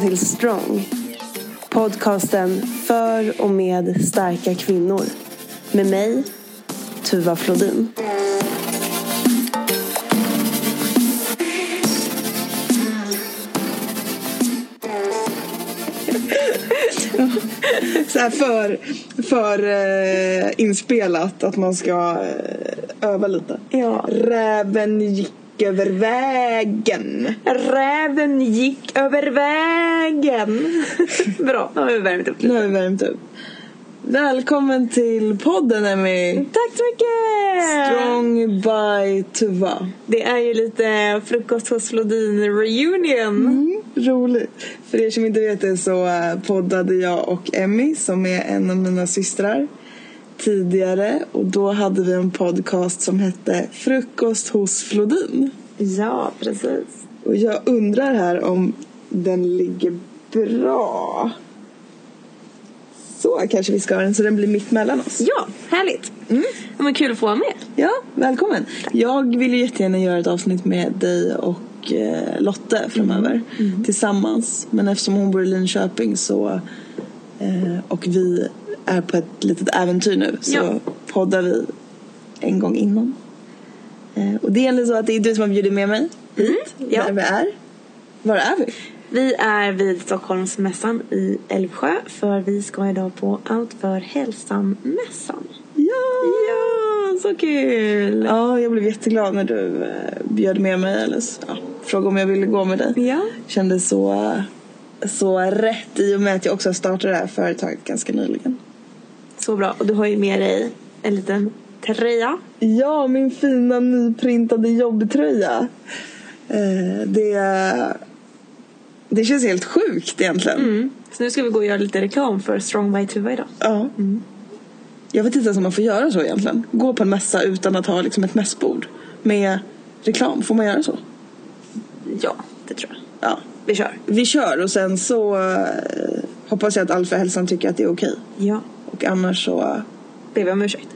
välkommen till Strong. Podcasten för och med starka kvinnor. Med mig, Tuva Flodin. så här för, för eh, inspelat att man ska eh, öva lite. Ja. Räven gick över vägen. Räven gick över vägen. Bra, nu har vi värmt upp Nu har vi värmt upp. Välkommen till podden Emmy. Tack så mycket! Strong by Tuva. Det är ju lite frukost hos Flodin reunion. Mm, roligt. För er som inte vet det så eh, poddade jag och Emmy som är en av mina systrar tidigare och då hade vi en podcast som hette Frukost hos Flodin. Ja, precis. Och jag undrar här om den ligger bra. Så kanske vi ska ha den så den blir mitt mellan oss. Ja, härligt. Mm. Ja, men kul att få vara med. Ja, välkommen. Jag vill ju jättegärna göra ett avsnitt med dig och eh, Lotte framöver tillsammans. Men eftersom hon bor i Linköping så eh, och vi är på ett litet äventyr nu så Ja. poddar vi en gång innan. Eh, och det är så att det är du som har bjudit med mig hit, ja. där vi är. Var är vi? Vi är vid Stockholmsmässan i Älvsjö för vi ska idag på Allt för hälsan-mässan. Ja! Ja, så kul! Ja, jag blev jätteglad när du eh, bjöd med mig eller så, ja, frågade om jag ville gå med dig. Ja. Kändes så, så rätt i och med att jag också har startat det här företaget ganska nyligen. Så bra. Och du har ju med dig en liten tröja. Ja, min fina nyprintade jobbtröja. Eh, det, det känns helt sjukt egentligen. Mm. Så nu ska vi gå och göra lite reklam för Strong by Tuva idag. Ja. Jag vet inte ens om man får göra så egentligen. Gå på en mässa utan att ha liksom ett mässbord med reklam. Får man göra så? Ja, det tror jag. Ja. Vi kör. Vi kör och sen så eh, hoppas jag att Alfa Hälsan tycker att det är okej. Ja. Och annars så Ber vi om ursäkt.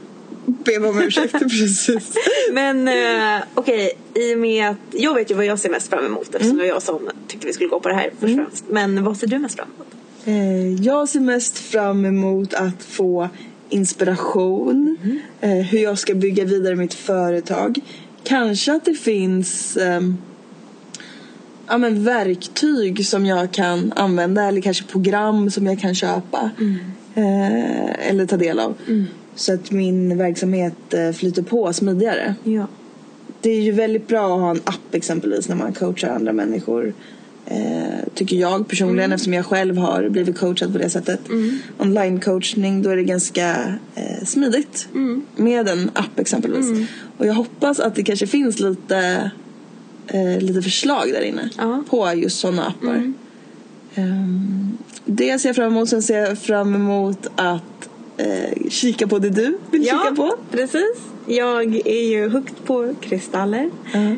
ber vi om ursäkt. Precis. Men eh, okej, i och med att jag vet ju vad jag ser mest fram emot eftersom det var jag som tyckte vi skulle gå på det här först och främst. Men vad ser du mest fram emot? Eh, jag ser mest fram emot att få inspiration. Eh, hur jag ska bygga vidare mitt företag. Kanske att det finns ehm, ja, men verktyg som jag kan använda eller kanske program som jag kan köpa. Eh, eller ta del av. Så att min verksamhet eh, flyter på smidigare. Ja. Det är ju väldigt bra att ha en app exempelvis när man coachar andra människor. Eh, tycker jag personligen eftersom jag själv har blivit coachad på det sättet. Online coachning då är det ganska eh, smidigt med en app exempelvis. Och jag hoppas att det kanske finns lite, eh, lite förslag där inne Ja. på just sådana appar. Ehm, det ser jag fram emot. Sen ser jag fram emot att eh, kika på det du vill kika på. precis. Jag är ju hooked på kristaller.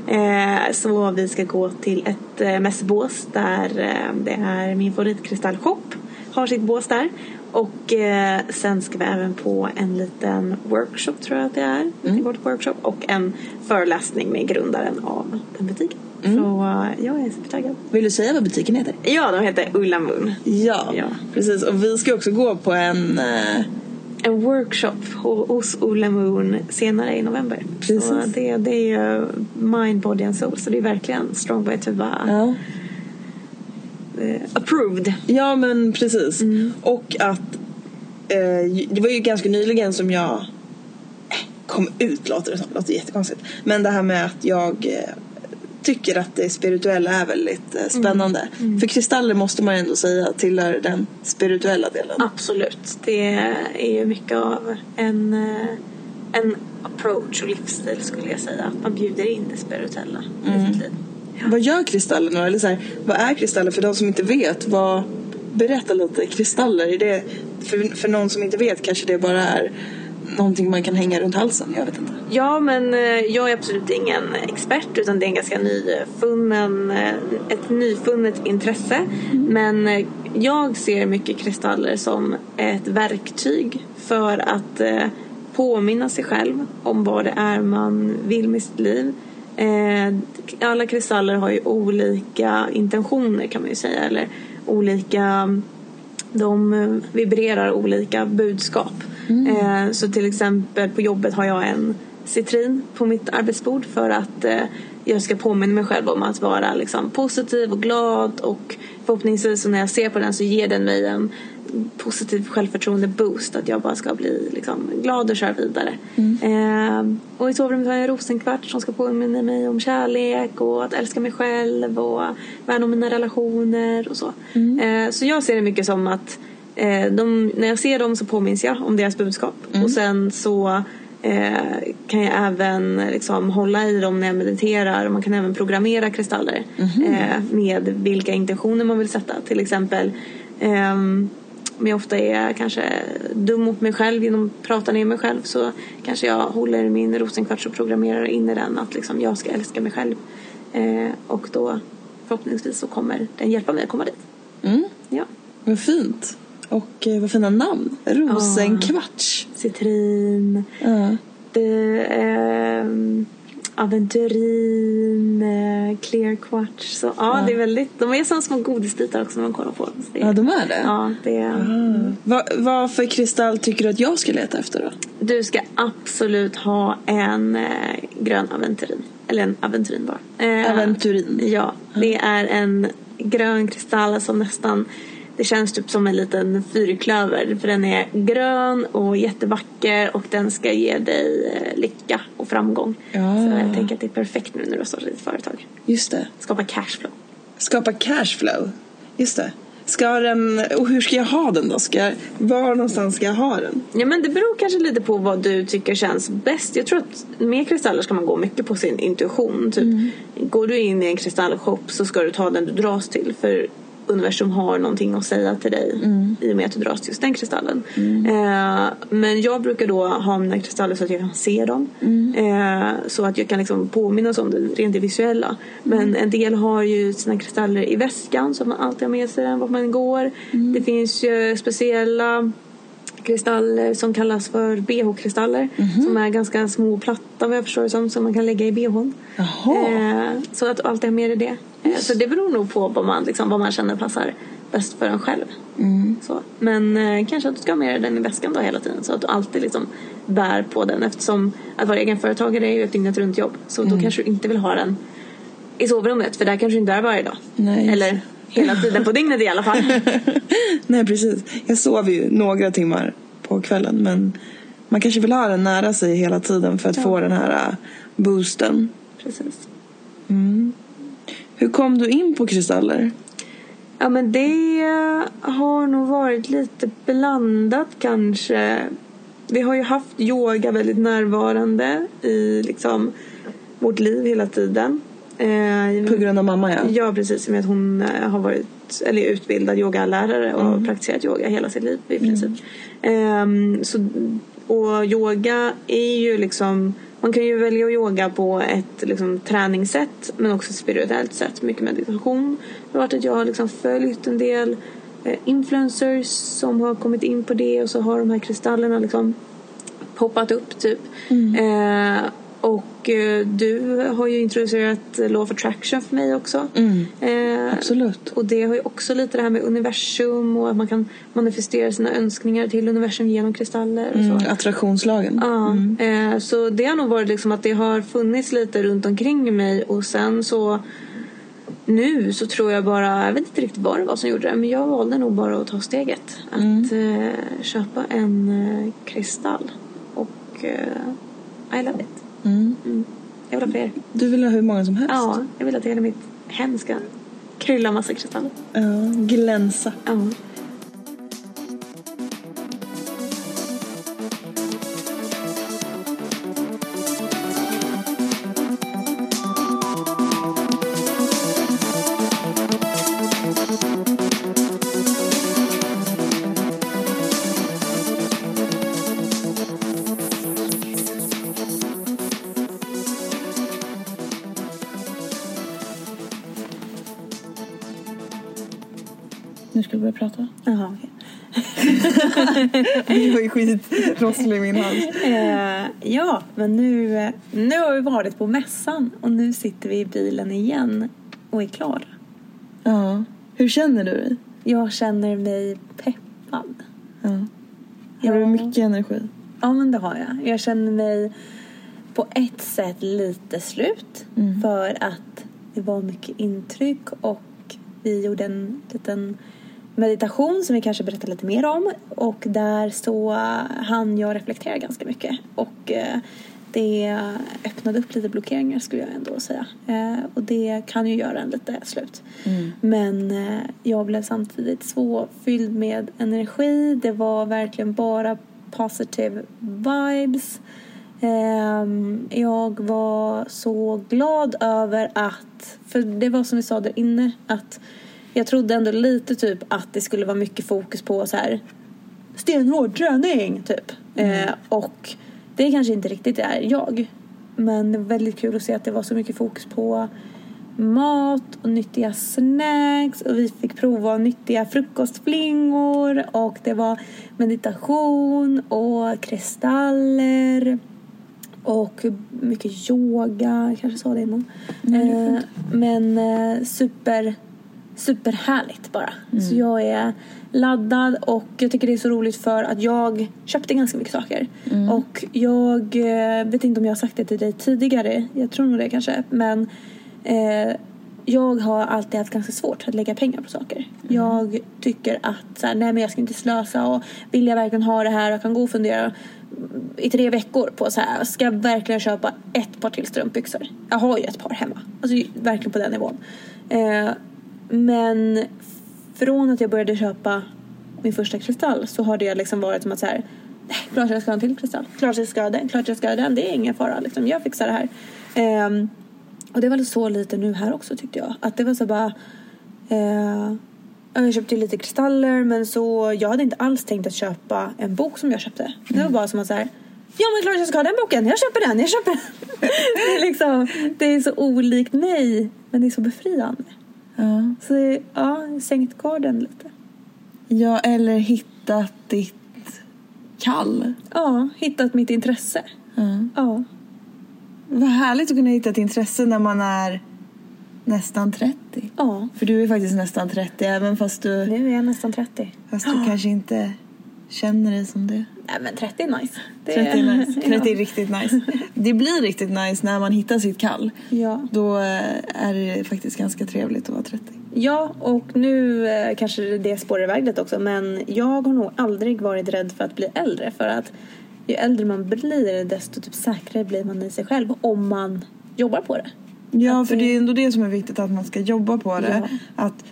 Eh, så vi ska gå till ett eh, mässbås där eh, det är min favoritkristallshop. Har sitt bås där. Och eh, sen ska vi även på en liten workshop tror jag att det är. Till workshop och en föreläsning med grundaren av den butiken. Så eh, jag är supertaggad. Vill du säga vad butiken heter? Ja, de heter Ulla Moon. Ja, Ja. precis. Och vi ska också gå på en... Eh, en workshop ho- hos Ola Moon senare i november. Precis. Så det, det är ju Mind, Body and Soul. Så det är verkligen Strong by Tuva ja. eh, approved. ja, men precis. Och att... Eh, det var ju ganska nyligen som jag eh, kom ut, låter det som. låter jättekonstigt. Men det här med att jag tycker att det spirituella är väldigt eh, spännande. För kristaller måste man ju ändå säga tillhör den spirituella delen. Absolut. Det är ju mycket av en, eh, en approach och livsstil skulle jag säga. Att man bjuder in det spirituella i sitt liv. Vad gör kristaller nu? Eller så här, vad är kristaller för de som inte vet? Vad, berätta lite. Kristaller, är det, för, för någon som inte vet kanske det bara är någonting man kan hänga runt halsen. Jag vet inte. Ja, men eh, jag är absolut ingen expert utan det är en ganska nyfunnen, eh, ett nyfunnet intresse. Men eh, jag ser mycket kristaller som ett verktyg för att påminna sig själv om vad det är man vill med sitt liv. Alla kristaller har ju olika intentioner kan man ju säga. Eller olika... De vibrerar olika budskap. Eh, så till exempel på jobbet har jag en citrin på mitt arbetsbord för att eh, jag ska påminna mig själv om att vara liksom, positiv och glad och förhoppningsvis när jag ser på den så ger den mig en positiv självförtroende boost att jag bara ska bli liksom, glad och köra vidare. Eh, och i sovrummet har jag en rosenkvarts som ska påminna mig om kärlek och att älska mig själv och värna om mina relationer och så. Eh, så jag ser det mycket som att eh, de, när jag ser dem så påminns jag om deras budskap och sen så eh, kan jag även liksom, hålla i dem när jag mediterar och man kan även programmera kristaller eh, med vilka intentioner man vill sätta. Till exempel ehm, om jag ofta är kanske dum mot mig själv genom att prata ner mig själv så kanske jag håller min rosenkvarts och programmerar in i den att liksom jag ska älska mig själv. Eh, och då förhoppningsvis så kommer den hjälpa mig att komma dit. Mm. Ja. Vad fint. Och eh, vad fina namn. Rosenkvarts. Citrin, Ja. det, ehm, aventurin, eh, clear quartz. Så, ja, det är väldigt, de är som små godisbitar också när man kollar på dem. Det, ja, de är det? ja, det är, Ah. Vad, vad för kristall tycker du att jag ska leta efter då? Du ska absolut ha en eh, grön aventurin. Eller en aventurin bara. Eh, Aventurin. Ja, det är en grön kristall som nästan det känns typ som en liten fyrklöver för den är grön och jättevacker och den ska ge dig eh, lycka och framgång. Ja. Så jag tänker att det är perfekt nu när du startar ditt företag. Just det. Skapa cashflow. Skapa cashflow. Just det. Ska den, och hur ska jag ha den då? Ska, var någonstans ska jag ha den? Ja men det beror kanske lite på vad du tycker känns bäst. Jag tror att med kristaller ska man gå mycket på sin intuition. Typ, Går du in i en kristallshop så ska du ta den du dras till. För universum har någonting att säga till dig i och med att du dras till just den kristallen. Eh, men jag brukar då ha mina kristaller så att jag kan se dem. Eh, så att jag kan liksom påminnas om det rent det visuella. Men en del har ju sina kristaller i väskan så att man alltid har med sig den vart man går. Det finns ju speciella kristaller som kallas för bh-kristaller. Som är ganska små och platta vad jag förstår det som. Som man kan lägga i bhn. Eh, så att alltid har med dig det. Eh, så det beror nog på vad man, liksom, vad man känner passar bäst för en själv. Så. Men eh, kanske att du ska ha med dig den i väskan då hela tiden. Så att du alltid liksom bär på den. Eftersom att vara egenföretagare är ju ett dygnet runt jobb. Så då kanske du inte vill ha den i sovrummet. För där kanske du inte är varje dag. Nej, Eller hela tiden på dygnet i alla fall. Nej, precis. Jag sover ju några timmar på kvällen men man kanske vill ha den nära sig hela tiden för att få den här äh, boosten. Precis. Hur kom du in på kristaller? Ja men det har nog varit lite blandat kanske. Vi har ju haft yoga väldigt närvarande i liksom vårt liv hela tiden. Eh, På grund av mamma ja. Ja precis, med att hon eh, har varit eller är utbildad yogalärare och praktiserat yoga hela sitt liv i princip. Ehm, så, och yoga är ju liksom man kan ju välja att yoga på ett liksom, träningssätt men också ett spirituellt sätt. Mycket meditation. Det har varit att jag har liksom följt en del eh, influencers som har kommit in på det och så har de här kristallerna liksom poppat upp typ. Eh, och eh, du har ju introducerat Law of Attraction för mig också. Eh, Absolut. och det har ju också lite det här med universum och att man kan manifestera sina önskningar till universum genom kristaller och så. Mm, attraktionslagen. Ja, eh, så det har nog varit liksom att det har funnits lite runt omkring mig och sen så nu så tror jag bara, jag vet inte riktigt vad det var som gjorde det men jag valde nog bara att ta steget. Att eh, köpa en eh, kristall och I love it. Mm. Mm. Jag vill ha fler. Du vill ha hur många som helst? Ja, jag vill att hela mitt hem ska krylla massa kristaller. Ja, glänsa. Ja. Börja prata. Jaha, okej. Jag var ju skitrosslig i min hals. Eh, ja, men nu, nu har vi varit på mässan och nu sitter vi i bilen igen och är klara. Ja. Hur känner du dig? Jag känner mig peppad. Ja. Har du Ja. mycket energi? Ja, men det har jag. Jag känner mig på ett sätt lite slut Mm. för att det var mycket intryck och vi gjorde en liten meditation som vi kanske berättar lite mer om och där så hann jag reflektera ganska mycket och eh, det öppnade upp lite blockeringar skulle jag ändå säga Eh, och det kan ju göra en lite slut. Mm. Men eh, jag blev samtidigt så fylld med energi. Det var verkligen bara positive vibes. Ehm, jag var så glad över att, för det var som vi sa där inne, att jag trodde ändå lite typ att det skulle vara mycket fokus på så här stenhård träning typ. Eh, och det kanske inte riktigt är jag. Men det var väldigt kul att se att det var så mycket fokus på mat och nyttiga snacks och vi fick prova nyttiga frukostflingor och det var meditation och kristaller och mycket yoga, jag kanske sa det innan. eh, men eh, super, superhärligt bara. Så jag är laddad och jag tycker det är så roligt för att jag köpte ganska mycket saker. Och jag eh, vet inte om jag har sagt det till dig tidigare, jag tror nog det kanske. Men eh, jag har alltid haft ganska svårt att lägga pengar på saker. Jag tycker att så här, nej men jag ska inte slösa och vill jag verkligen ha det här och kan gå och fundera i tre veckor på så här, ska jag verkligen köpa ett par till strumpbyxor? Jag har ju ett par hemma. Alltså verkligen på den nivån. Eh, men från att jag började köpa min första kristall så har det liksom varit som att så här, nej, klart jag ska ha en till kristall. Klart jag ska ha den, klart jag ska ha den. Det är ingen fara liksom. Jag fixar det här. Ehm, och det var så lite nu här också tyckte jag. Att det var så bara... Eh, jag köpte lite kristaller men så jag hade inte alls tänkt att köpa en bok som jag köpte. Det var bara som att så här, ja men klart jag ska ha den boken, jag köper den, jag köper den. det, är liksom, det är så olikt mig men det är så befriande. Ja. Så ja, sänkt garden lite. ja, eller hittat ditt kall. Ja, hittat mitt intresse. Ja. Ja. Vad härligt att kunna hitta ett intresse när man är nästan 30. Ja, För du är faktiskt nästan 30 även fast du, nu är jag nästan 30. fast du kanske inte känner dig som det. Nej men 30 är nice. Det 30 är nice. 30 är riktigt nice. Det blir riktigt nice när man hittar sitt kall. Ja. Då eh, är det faktiskt ganska trevligt att vara 30. Ja, och nu eh, kanske det spårar iväg lite också men jag har nog aldrig varit rädd för att bli äldre för att ju äldre man blir desto typ säkrare blir man i sig själv om man jobbar på det. Ja, Att för det- det är ändå det som är viktigt att man ska jobba på det. Ja. Att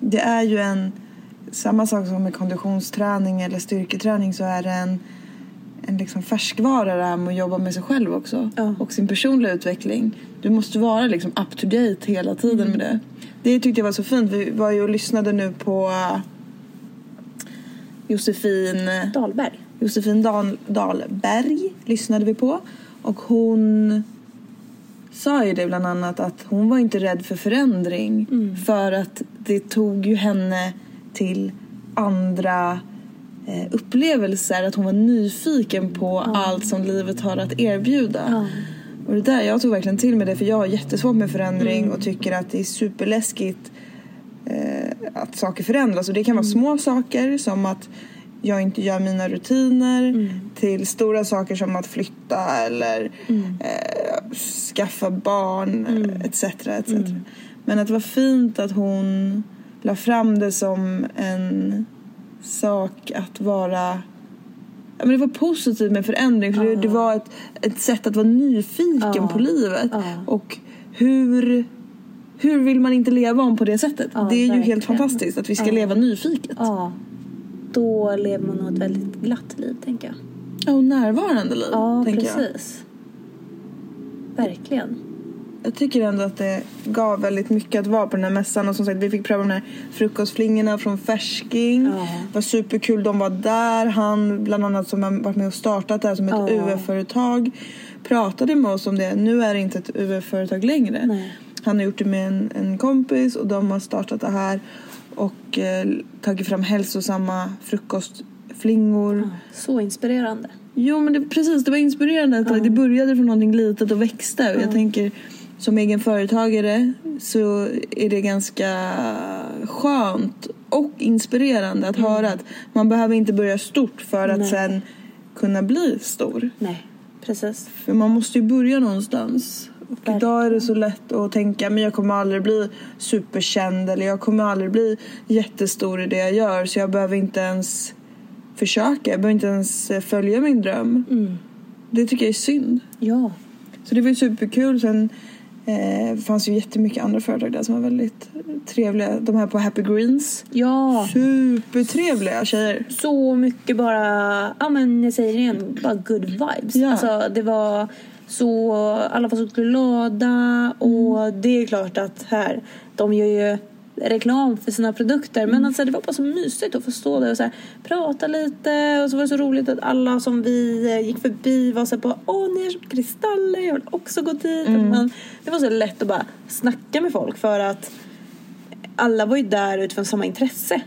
det är ju en, samma sak som med konditionsträning eller styrketräning så är det en, en liksom färskvara det här med att jobba med sig själv också. Ja. Och sin personliga utveckling. Du måste vara liksom up to date hela tiden Mm. med det. Det tyckte jag var så fint. Vi var ju och lyssnade nu på uh, Josefin Dahlberg. Josefin Dahl, Dahlberg lyssnade vi på. Och hon sa ju det bland annat att hon var inte rädd för förändring. För att det tog ju henne till andra eh, upplevelser. Att hon var nyfiken på allt som livet har att erbjuda. Ja. Och det där, jag tog verkligen till mig det för jag har jättesvårt med förändring och tycker att det är superläskigt eh, att saker förändras. Och det kan vara små saker som att jag inte gör mina rutiner till stora saker som att flytta eller eh, skaffa barn etc. etc. Men att det var fint att hon la fram det som en sak att vara men det var positivt med förändring för det, det var ett, ett sätt att vara nyfiken Ja. på livet. Ja. Och hur, hur vill man inte leva om på det sättet? Det är ju verkligen. helt fantastiskt att vi ska leva nyfiket. Då lever man nog ett väldigt glatt liv, tänker jag. Ja, och närvarande liv, Ja, tänker jag. precis. Verkligen. Jag tycker ändå att det gav väldigt mycket att vara på den här mässan. Och som sagt, vi fick pröva de här frukostflingorna från Färsking. Ja. Det var superkul, de var där. Han, bland annat, som har varit med och startat det här som ett Ja. UF-företag, pratade med oss om det. Nu är det inte ett UF-företag längre. Nej. Han har gjort det med en, en kompis och de har startat det här och eh, tagit fram hälsosamma frukost, flingor. Så inspirerande. Jo men det, precis, det var inspirerande att det började från någonting litet och växte. Och jag tänker som egen företagare så är det ganska skönt och inspirerande att höra att man behöver inte börja stort för att Nej. sen kunna bli stor. Nej, precis. För man måste ju börja någonstans. Och Verkligen. idag är det så lätt att tänka men jag kommer aldrig bli superkänd eller jag kommer aldrig bli jättestor i det jag gör så jag behöver inte ens försöka. Jag behöver inte ens eh, följa min dröm. Mm. Det tycker jag är synd. Ja. Så det var ju superkul. Sen eh, fanns ju jättemycket andra företag där som var väldigt trevliga. De här på Happy Greens. Ja. Supertrevliga tjejer. Så mycket bara, ja men jag säger det igen, bara good vibes. Ja. Alltså det var så, alla var så glada och det är klart att här, de gör ju reklam för sina produkter men alltså det var bara så mysigt att få stå där och så här, prata lite och så var det så roligt att alla som vi eh, gick förbi var så här bara åh ni har köpt kristaller, jag vill också gå dit. Men det var så lätt att bara snacka med folk för att alla var ju där utifrån samma intresse.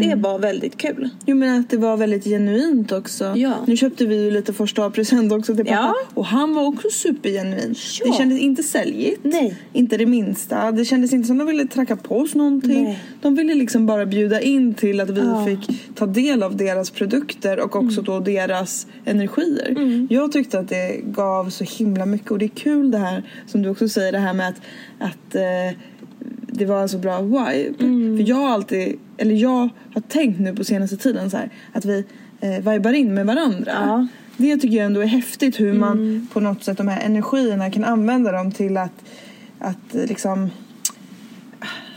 Det var väldigt kul. Jo men att det var väldigt genuint också. Ja. Nu köpte vi ju lite första present också till pappa. Ja. Och han var också supergenuin. Ja. Det kändes inte säljigt. Nej. Inte det minsta. Det kändes inte som de ville tracka på oss någonting. Nej. De ville liksom bara bjuda in till att vi Ja. fick ta del av deras produkter och också Mm. då deras energier. Jag tyckte att det gav så himla mycket och det är kul det här som du också säger det här med att, att eh, det var en så bra vibe. Mm. För jag har alltid, eller jag har tänkt nu på senaste tiden så här, att vi eh, vibar in med varandra. Ja. Mm. Det tycker jag ändå är häftigt hur man på något sätt de här energierna kan använda dem till att, att liksom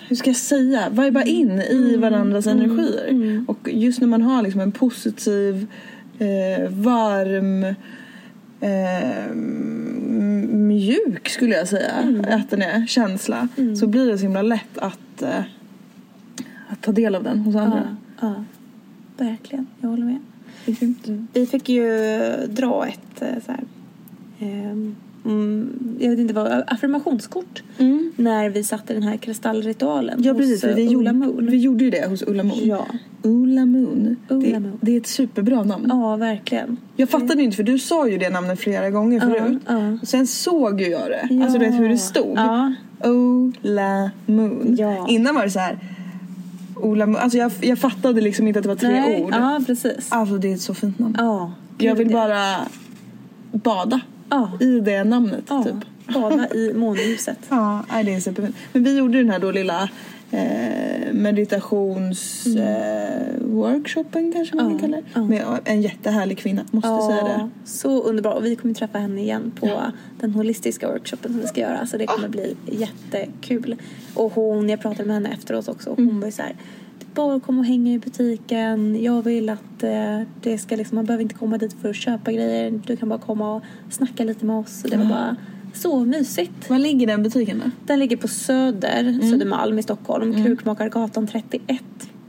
hur ska jag säga, viba in Mm. i varandras energier. Och just när man har liksom en positiv, eh, varm, eh, mjuk skulle jag säga Mm. att den är, känsla. Så blir det så himla lätt att, eh, att ta del av den hos andra. Ja, ja. Verkligen, jag håller med. Grymt. Vi fick ju dra ett eh, så här, mm, jag vet inte vad, affirmationskort Mm. när vi satte den här kristallritualen Ja hos precis, eh, vi, Ola gjorde, Moon. vi gjorde ju det hos Ulla Moon. Ja. Ulla Moon. Ulla det, Moon. det är ett superbra namn. ja, verkligen. Jag fattade inte för du sa ju det namnet flera gånger Ja, förut. ja. Och sen såg ju jag det. Alltså du vet hur det stod. Ja. Ola Moon. Ja. Innan var det så här. Ola Moon. Alltså jag, jag fattade liksom inte att det var tre Nej, ord. Ja, precis. Alltså det är ett så fint namn. Ja, jag vill bara bada Ja, i det namnet ja. typ. bada i månljuset. Ja, det är superfint. Men vi gjorde den här då lilla eh, meditations eh, workshopen kanske man Mm. Ja, kan kalla det. ja. Med en jättehärlig kvinna, måste säga det. så underbart. Och vi kommer träffa henne igen på den holistiska workshopen som vi ska göra. Så det Ah. kommer bli jättekul. Och hon, jag pratade med henne efteråt också. och Mm. Hon var ju så här. "Det är Bara komma och hänga i butiken. Jag vill att eh, det ska liksom, man behöver inte komma dit för att köpa grejer. Du kan bara komma och snacka lite med oss. Och Ah. det var bara så mysigt. Var ligger den butiken då? Den ligger på Söder, Mm. Södermalm i Stockholm. Krukmakargatan 31.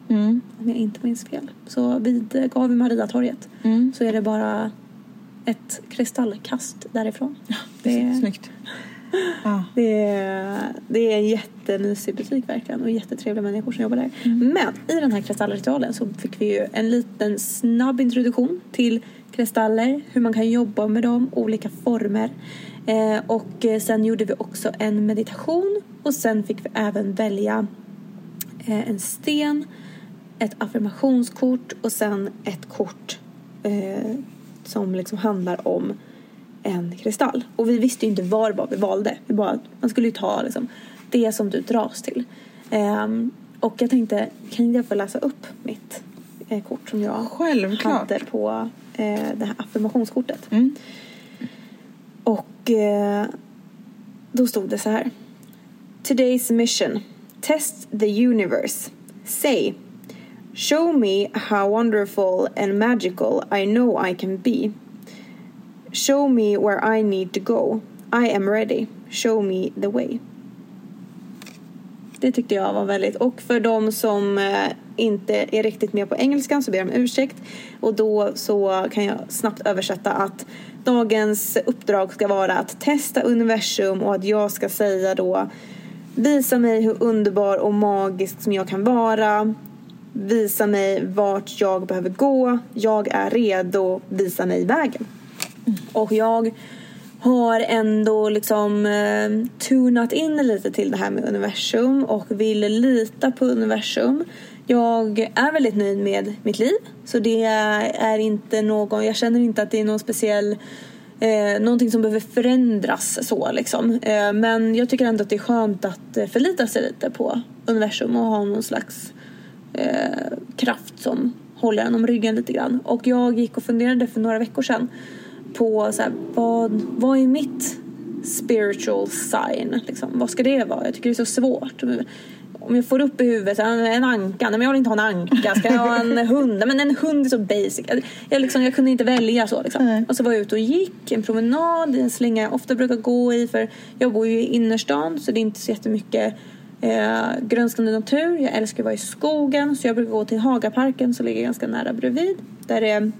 Mm. Om jag inte minns fel. Så vid Gavi Mariatorget Mm. så är det bara ett kristallkast därifrån. Det är, Snyggt. Det, är, det är en jättemysig butik verkligen och jättetrevliga människor som jobbar där. Mm. Men i den här kristallritualen så fick vi ju en liten snabb introduktion till kristaller, hur man kan jobba med dem, olika former. Eh, och eh, sen gjorde vi också en meditation och sen fick vi även välja eh, en sten, ett affirmationskort och sen ett kort eh, som liksom handlar om en kristall. Och vi visste ju inte vad var vi valde. Vi bara, man skulle ju ta liksom, det som du dras till. Ehm, och jag tänkte, kan jag få läsa upp mitt kort som jag Självklart. hade på det här affirmationskortet. Mm. Och eh, då stod det så här. Today's mission. Test the universe. Say. Show me how wonderful and magical I know I can be. Show me where I need to go. I am ready. Show me the way. Det tyckte jag var väldigt... Och för de som eh, inte är riktigt med på engelskan så ber jag om ursäkt. Och då så kan jag snabbt översätta att dagens uppdrag ska vara att testa universum och att jag ska säga då Visa mig hur underbar och magisk som jag kan vara. visa mig vart jag behöver gå. Jag är redo, visa mig vägen. Och jag har ändå liksom eh, tunat in lite till det här med universum och vill lita på universum. Jag är väldigt nöjd med mitt liv. Så det är inte någon, jag känner inte att det är någon speciell Eh, någonting som behöver förändras så liksom. Eh, men jag tycker ändå att det är skönt att eh, förlita sig lite på universum och ha någon slags eh, kraft som håller en om ryggen lite grann. Och jag gick och funderade för några veckor sedan på så här, vad, vad är mitt spiritual sign? Liksom? Vad ska det vara? Jag tycker det är så svårt om jag får upp i huvudet en anka, nej men jag vill inte ha en anka, ska jag ha en hund? Men en hund är så basic. Jag, liksom, jag kunde inte välja så liksom. Och så var jag ute och gick en promenad i en slinga jag ofta brukar gå i för jag bor ju i innerstan så det är inte så jättemycket eh, grönskande natur. Jag älskar att vara i skogen så jag brukar gå till Hagaparken som ligger ganska nära bredvid. Där det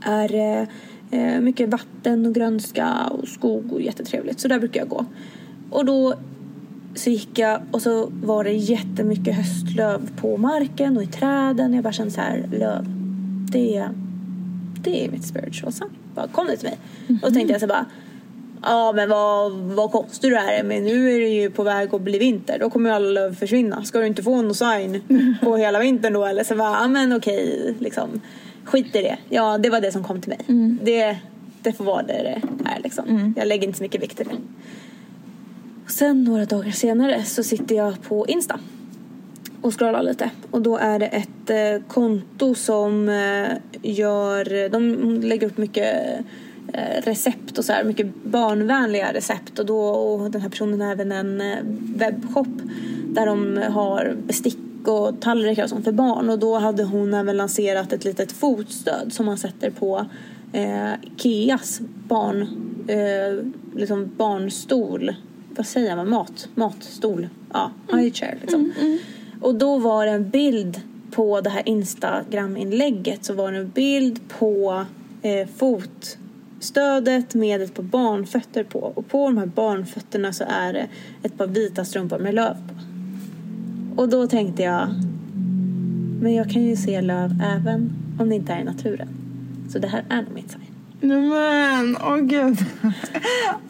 är eh, mycket vatten och grönska och skog och jättetrevligt. Så där brukar jag gå. Och då så gick jag och så var det jättemycket höstlöv på marken och i träden. Jag bara kände så här, löv, det är, det är mitt spiritual sign. Bara kom det till mig. Mm -hmm. Och tänkte jag så bara, ja men vad, vad konstigt det här är men nu är det ju på väg att bli vinter. Då kommer ju alla löv försvinna. Ska du inte få någon sign på hela vintern då? Eller så bara, ja men okej, liksom. Skit i det. Ja, det var det som kom till mig. Mm. Det, det får vara det det är liksom. Mm. Jag lägger inte så mycket vikt i det. Sen några dagar senare så sitter jag på Insta och scrollar lite. Och då är det ett eh, konto som eh, gör... De lägger upp mycket eh, recept och så här, mycket barnvänliga recept. Och, då, och den här personen har även en eh, webbshop där de har bestick och tallrikar och sånt för barn. Och då hade hon även lanserat ett litet fotstöd som man sätter på eh, Ikeas barn, eh, liksom barnstol vad säger man, mat, matstol, ja, mm. high chair liksom. Mm, mm. Och då var det en bild på det här Instagram-inlägget så var det en bild på eh, fotstödet med ett par barnfötter på och på de här barnfötterna så är det ett par vita strumpor med löv på. Och då tänkte jag, men jag kan ju se löv även om det inte är i naturen. Så det här är nog mitt sign. Nej men, åh oh, gud.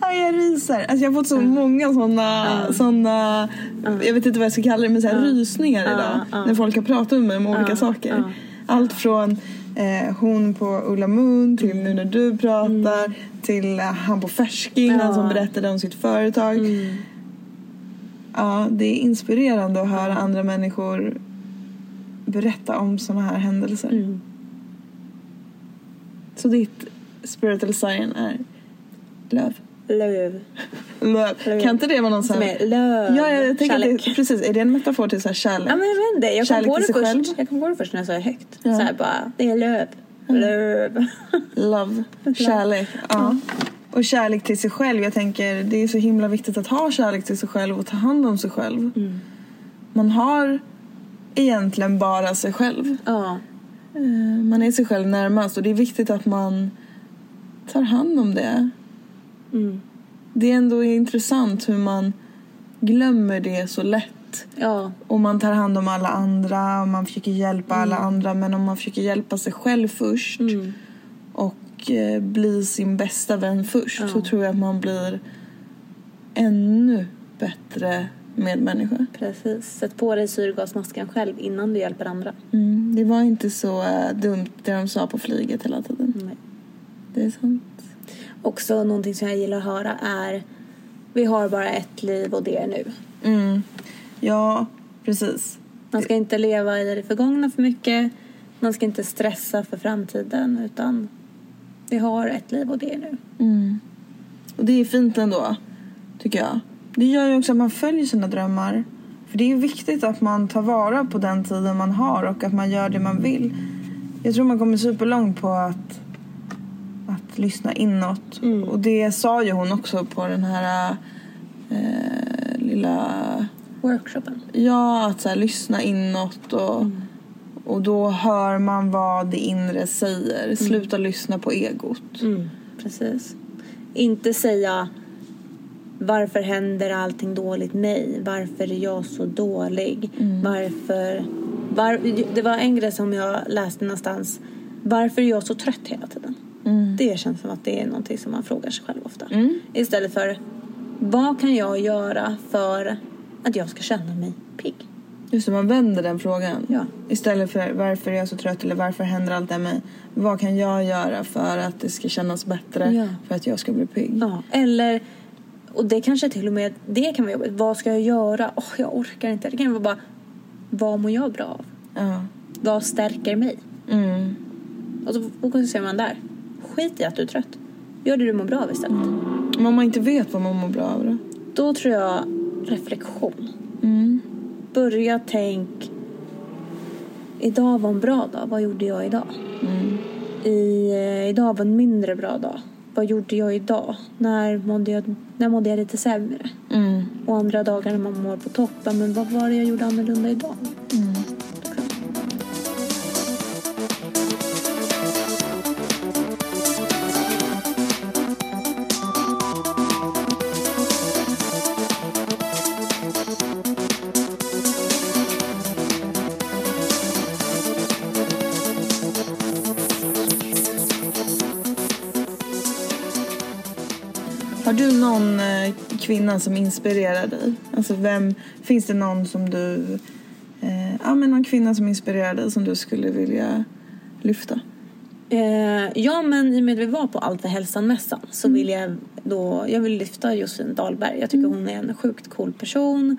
jag ryser. Alltså jag har fått så mm. många sådana, mm. såna, mm. jag vet inte vad jag ska kalla det, men så här rysningar idag. När folk har pratat med mig om olika saker. Allt från eh, hon på Ulla Moon till nu när du pratar mm. till eh, han på Färsking, han som berättade om sitt företag. Mm. Ja, det är inspirerande att höra andra människor berätta om sådana här händelser. Mm. Så ditt spiritual sign är löv. Löv. löv. Kan inte det vara någon sån här... Löv. Ja, jag tänker kärlek. Det, precis. Är det en metafor till så här kärlek? Ja, men jag vet inte. Jag kom, på det först. Själv? jag kom på det först när jag sa det högt. Ja. Så här bara, det är löv. Löv. Love. Kärlek. Ja. Och kärlek till sig själv. Jag tänker det är så himla viktigt att ha kärlek till sig själv och ta hand om sig själv. Mm. Man har egentligen bara sig själv. Ja. Eh, man är sig själv närmast och det är viktigt att man tar hand om det. Mm. Det är ändå intressant hur man glömmer det så lätt. Ja. Och man tar hand om alla andra och man försöker hjälpa mm. alla andra. Men om man försöker hjälpa sig själv först mm. och eh, bli sin bästa vän först ja. så tror jag att man blir ännu bättre medmänniska. Precis. Sätt på dig syrgasmasken själv innan du hjälper andra. Mm. Det var inte så uh, dumt det de sa på flyget hela tiden. Nej. Det är sant. Också någonting som jag gillar att höra är vi har bara ett liv och det är nu. Mm. Ja, precis. Man ska inte leva i det förgångna för mycket. Man ska inte stressa för framtiden utan vi har ett liv och det är nu. Mm. Och det är fint ändå, tycker jag. Det gör ju också att man följer sina drömmar. För det är viktigt att man tar vara på den tiden man har och att man gör det man vill. Jag tror man kommer superlångt på att att lyssna inåt. Mm. Och det sa ju hon också på den här eh, lilla... Workshopen? Ja, att så här, lyssna inåt och, mm. och då hör man vad det inre säger. Mm. Sluta lyssna på egot. Mm, precis. Inte säga varför händer allting dåligt mig? Varför är jag så dålig? Mm. Varför Var, det var en grej som jag läste någonstans. Varför är jag så trött hela tiden? Det känns som att det är någonting som man frågar sig själv ofta. Istället för vad kan jag göra för att jag ska känna mig pigg? Just det, man vänder den frågan. Ja. Istället för varför är jag så trött eller varför händer allt det här med Vad kan jag göra för att det ska kännas bättre? Ja. För att jag ska bli pigg? Ja, eller och det kanske till och med det kan vara jobbigt. Vad ska jag göra? Åh, jag orkar inte. Det kan vara bara vad mår jag bra av? Ja. Vad stärker mig? Mm. Och så fokuserar man där. Skit i att du är trött. Gör det du mår bra av istället. Men om man inte vet vad man mår bra av då? Då tror jag reflektion. Mm. Börja tänk. Idag var en bra dag. Vad gjorde jag idag? Mm. I, eh, idag var en mindre bra dag. Vad gjorde jag idag? När mådde jag, när mådde jag lite sämre? Mm. Och andra dagar när man mår på topp. ja, Men vad var det jag gjorde annorlunda idag? Mm. Har du någon eh, kvinna som inspirerar dig? Alltså vem, finns det någon som du, eh, ja men någon kvinna som inspirerar dig som du skulle vilja lyfta? Eh, ja, men i och med att vi var på Allt för hälsan-mässan så vill jag då, jag vill lyfta Josefin Dahlberg. Jag tycker hon är en sjukt cool person.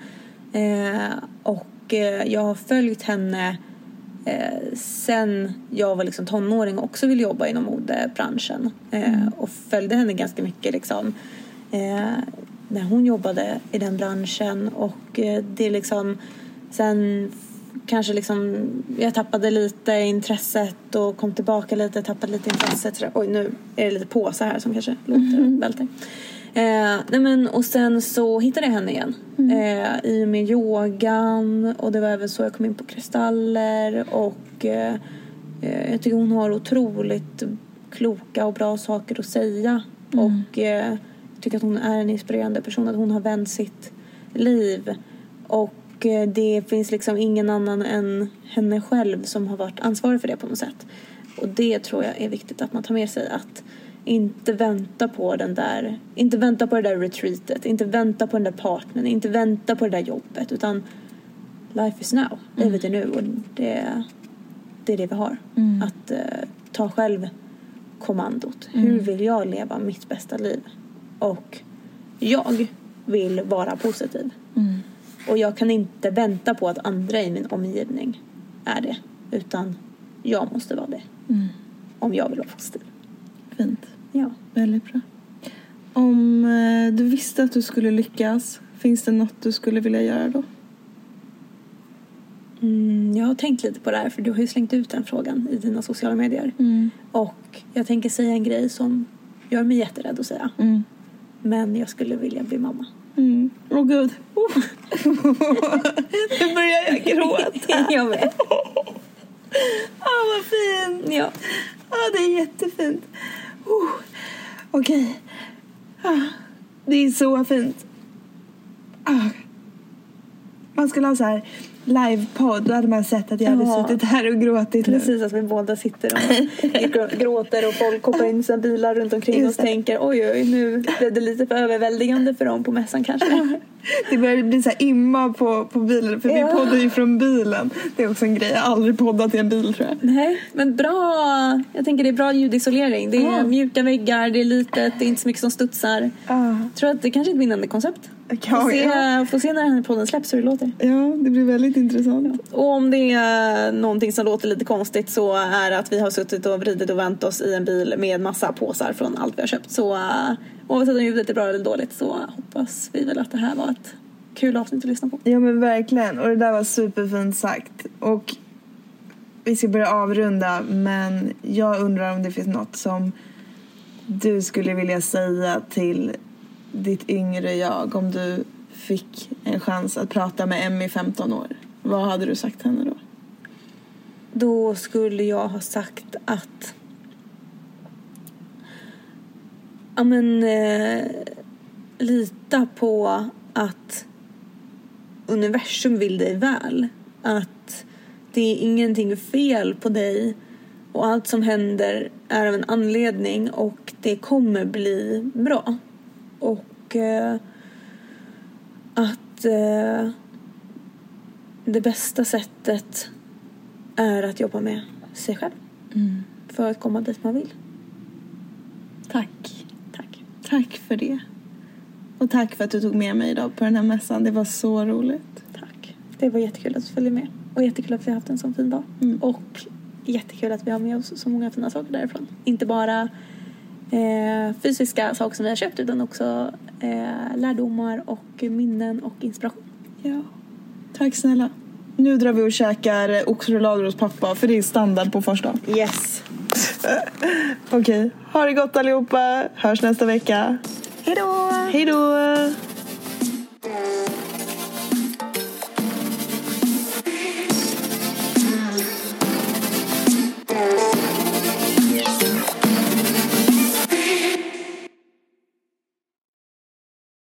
Eh, och eh, jag har följt henne eh, sen jag var liksom tonåring och också ville jobba inom modebranschen. Eh, Och följde henne ganska mycket liksom. Eh, när hon jobbade i den branschen och eh, det är liksom sen kanske liksom jag tappade lite intresset och kom tillbaka lite, tappade lite intresset. Så, oj, nu är det lite påsar här som kanske låter välter. Eh, nej men, och sen så hittade jag henne igen. Eh, i och med yogan och det var även så jag kom in på kristaller och eh, eh, jag tycker hon har otroligt kloka och bra saker att säga. Och eh, jag tycker att hon är en inspirerande person, att hon har vänt sitt liv och eh, det finns liksom ingen annan än henne själv som har varit ansvarig för det på något sätt. Och det tror jag är viktigt att man tar med sig att inte vänta på den där, inte vänta på det där retreatet, inte vänta på den där partnern, inte vänta på det där jobbet utan life is now, livet är nu och det, det är det vi har. Att eh, ta själv kommandot. Hur vill jag leva mitt bästa liv? Och jag vill vara positiv. Och jag kan inte vänta på att andra i min omgivning är det. Utan jag måste vara det. Om jag vill vara positiv. Fint. Ja. Väldigt bra. Om eh, du visste att du skulle lyckas, finns det något du skulle vilja göra då? Mm, jag har tänkt lite på det här för du har ju slängt ut den frågan i dina sociala medier. Och jag tänker säga en grej som gör mig jätterädd att säga. Mm. Men jag skulle vilja bli mamma. Mm. Åh gud. Oh. nu börjar jag gråta. jag med. Ah, vad fint. Ja. Ah, det är jättefint. Oh. Okej. Ah, det är så fint. Ah. Man skulle ha så här livepodd. Då hade man sett att jag hade Ja. suttit här och gråtit nu. Precis, att vi båda sitter och grå- gråter och folk hoppar in i sina bilar runt omkring Just oss det. tänker oj, oj, nu blev det lite för överväldigande för dem på mässan kanske. Det börjar bli så här imma på, på bilen. För Ja. vi poddar ju från bilen. Det är också en grej. Jag har aldrig poddat i en bil tror jag. Nej, men bra. Jag tänker det är bra ljudisolering. Det är Ja. mjuka väggar, det är litet, det är inte så mycket som studsar. Jag tror att det kanske är ett vinnande koncept. Får se, får se när den här podden släpps hur det låter. ja, det blir väldigt intressant. Och om det är någonting som låter lite konstigt så är det att vi har suttit och vridit och vänt oss i en bil med massa påsar från allt vi har köpt. Så uh, oavsett om ljudet är bra eller dåligt så hoppas vi väl att det här var ett kul avsnitt att lyssna på. Ja men verkligen. Och det där var superfint sagt. Och vi ska börja avrunda men jag undrar om det finns något som du skulle vilja säga till ditt yngre jag om du fick en chans att prata med Emmy 15 år. Vad hade du sagt henne då? Då skulle jag ha sagt att ja men eh, lita på att universum vill dig väl. Att det är ingenting fel på dig och allt som händer är av en anledning och det kommer bli bra. Och eh, att eh, det bästa sättet är att jobba med sig själv för att komma dit man vill. Tack. Tack. Tack för det. Och tack för att du tog med mig idag på den här mässan. Det var så roligt. Tack. Det var jättekul att du följde med. Och jättekul att vi har haft en sån fin dag. Mm. Och jättekul att vi har med oss så många fina saker därifrån. Inte bara eh, fysiska saker som vi har köpt utan också eh, lärdomar och minnen och inspiration. Ja. Tack snälla. Nu drar vi och käkar oxfilé hos pappa för det är standard på första. Yes. Okej, ha det gott allihopa. Hörs nästa vecka. Hej då! Hej då!